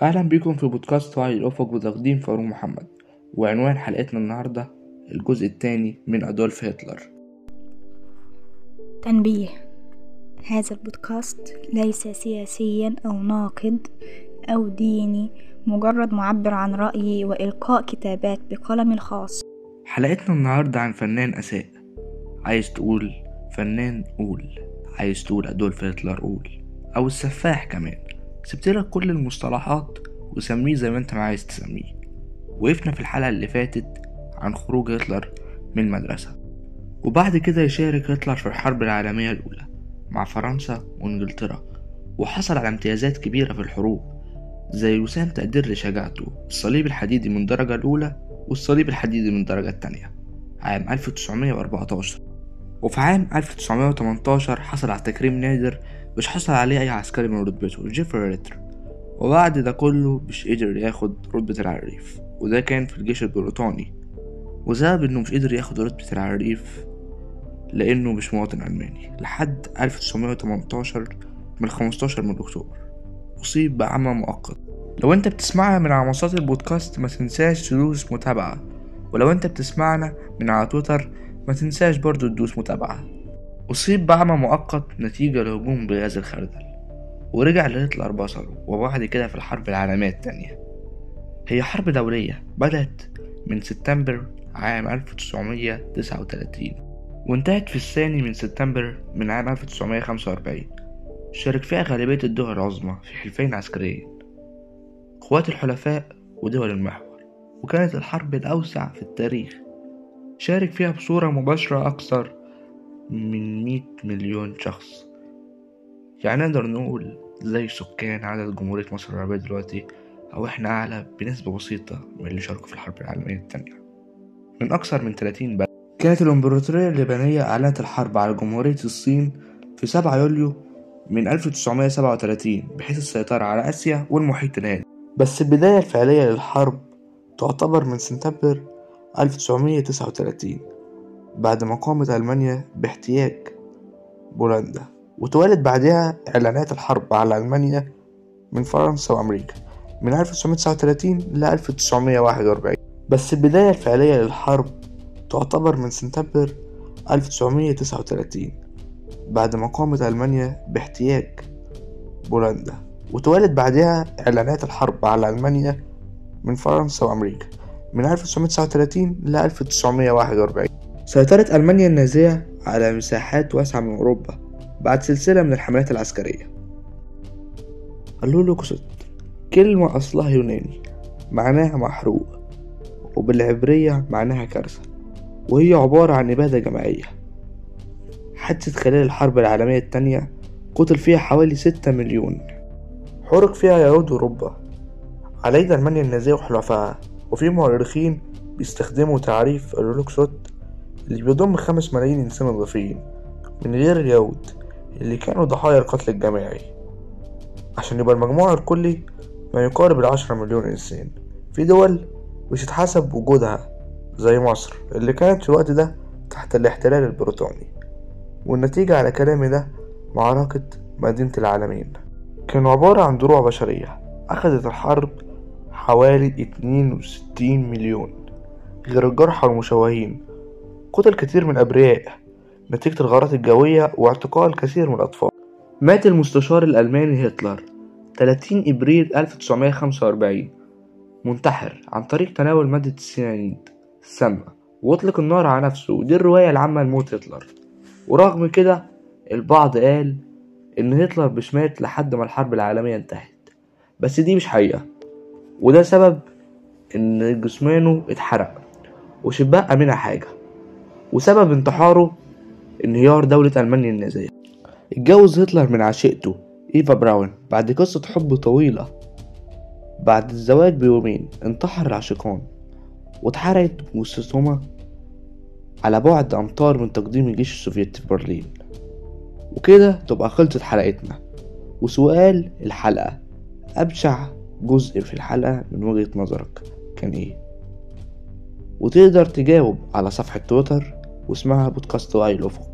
أهلا بيكم في بودكاست وعي الأفق بتقديم فاروق محمد وعنوان حلقتنا النهاردة الجزء الثاني من أدولف هتلر. تنبيه هذا البودكاست ليس سياسيا أو ناقد أو ديني مجرد معبر عن رأيي وإلقاء كتابات بقلمي الخاص. حلقتنا النهاردة عن فنان أساء. عايز تقول فنان قول. عايز تقول أدولف هتلر قول. أو السفاح كمان. سبتلك كل المصطلحات وسميه زي ما انت ما عايز تسميه. وقفنا في الحلقة اللي فاتت عن خروج هتلر من المدرسة. وبعد كده يشارك هتلر في الحرب العالمية الأولى مع فرنسا وإنجلترا. وحصل على امتيازات كبيرة في الحروب زي وسام تقدير لشجاعته الصليب الحديدي من الدرجة الأولى والصليب الحديدي من الدرجة التانية. عام 1914 وفي عام 1918 حصل على تكريم نادر مش حصل عليه أي عسكري من رتبته. Gefreiter وبعد ده كله مش قدر ياخد رتبة العريف. وده كان في الجيش البريطاني. وسبب إنه مش قدر ياخد رتبة العريف لأنه مش مواطن ألماني. لحد 1918 من 15 من أكتوبر. أصيب بعمى مؤقت. لو أنت بتسمعنا من على منصات البودكاست ما تنساش تدوس متابعة. ولو أنت بتسمعنا من على تويتر ما تنساش برضو تدوس متابعة. أصيب بعمى مؤقت نتيجة لهجوم بغاز الخردل ورجع لهتلر بصره وبعد كده في الحرب العالمية التانية. هي حرب دولية بدأت من سبتمبر عام 1939 وانتهت في الثاني من سبتمبر من عام 1945 شارك فيها غالبية الدول العظمى في حلفين عسكريين قوات الحلفاء ودول المحور وكانت الحرب الأوسع في التاريخ. شارك فيها بصورة مباشرة أكثر من مية مليون شخص. يعني نقدر نقول زي سكان عدد جمهورية مصر العربية دلوقتي أو إحنا أعلى بنسبة بسيطة من اللي شاركوا في الحرب العالمية التانية. من أكثر من 30 بلد. كانت الإمبراطورية اليابانية أعلنت الحرب على جمهورية الصين في 7 يوليو من 1937 بحيث السيطرة على آسيا والمحيط الهادي. بس البداية الفعلية للحرب تعتبر من سبتمبر 1939 بعد ما قامت ألمانيا باحتياج بولندا وتوالت بعدها إعلانات الحرب على ألمانيا من فرنسا وأمريكا من 1939 ل 1941 بس البداية الفعلية للحرب تعتبر من سبتمبر 1939 بعد ما قامت ألمانيا باحتياج بولندا وتوالت بعدها إعلانات الحرب على ألمانيا من فرنسا وأمريكا من 1939 ل 1941 سيطرت ألمانيا النازية على مساحات واسعة من أوروبا بعد سلسلة من الحملات العسكرية. اللولوكوست كلمة أصلها يوناني معناها محروق وبالعبرية معناها كارثة وهي عبارة عن إبادة جماعية. حدثت خلال الحرب العالمية التانية قتل فيها حوالي ستة مليون. حرق فيها يهود أوروبا. على يد ألمانيا النازية وحلفائها وفي مؤرخين بيستخدموا تعريف اللولوكسوت اللي بيضم خمس ملايين إنسان إضافيين من غير اليهود اللي كانوا ضحايا القتل الجماعي. عشان يبقى المجموع الكلي ما يقارب العشرة مليون إنسان. في دول مش هتحسب وجودها زي مصر اللي كانت في الوقت ده تحت الاحتلال البريطاني. والنتيجة على كلامي ده معركة مدينة العالمين. كانوا عبارة عن دروع بشرية أخذت الحرب حوالي اتنين وستين مليون. غير الجرحى والمشوهين قتل كثير من الأبرياء نتيجة الغارات الجوية واعتقال كثير من الأطفال. مات المستشار الألماني هتلر 30 إبريل 1945 منتحر عن طريق تناول مادة السيانيد. السامة وأطلق النار على نفسه. ودي الرواية العامة لموت هتلر. ورغم كده البعض قال إن هتلر مش مات لحد ما الحرب العالمية انتهت. بس دي مش حقيقة. وده سبب إن جسمانه اتحرق. ومش بقى منها حاجة. وسبب انتحاره انهيار دولة ألمانيا النازية. اتجوز هتلر من عشيقته إيفا براون بعد قصة حب طويلة. بعد الزواج بيومين انتحر العشيقان واتحرقت جثثهما على بعد أمتار من تقدم الجيش السوفيتي في برلين. وكده تبقى خلصت حلقتنا. وسؤال الحلقة أبشع جزء في الحلقة من وجهة نظرك كان إيه؟ وتقدر تجاوب على صفحة تويتر واسمها بودكاست وعي الأفق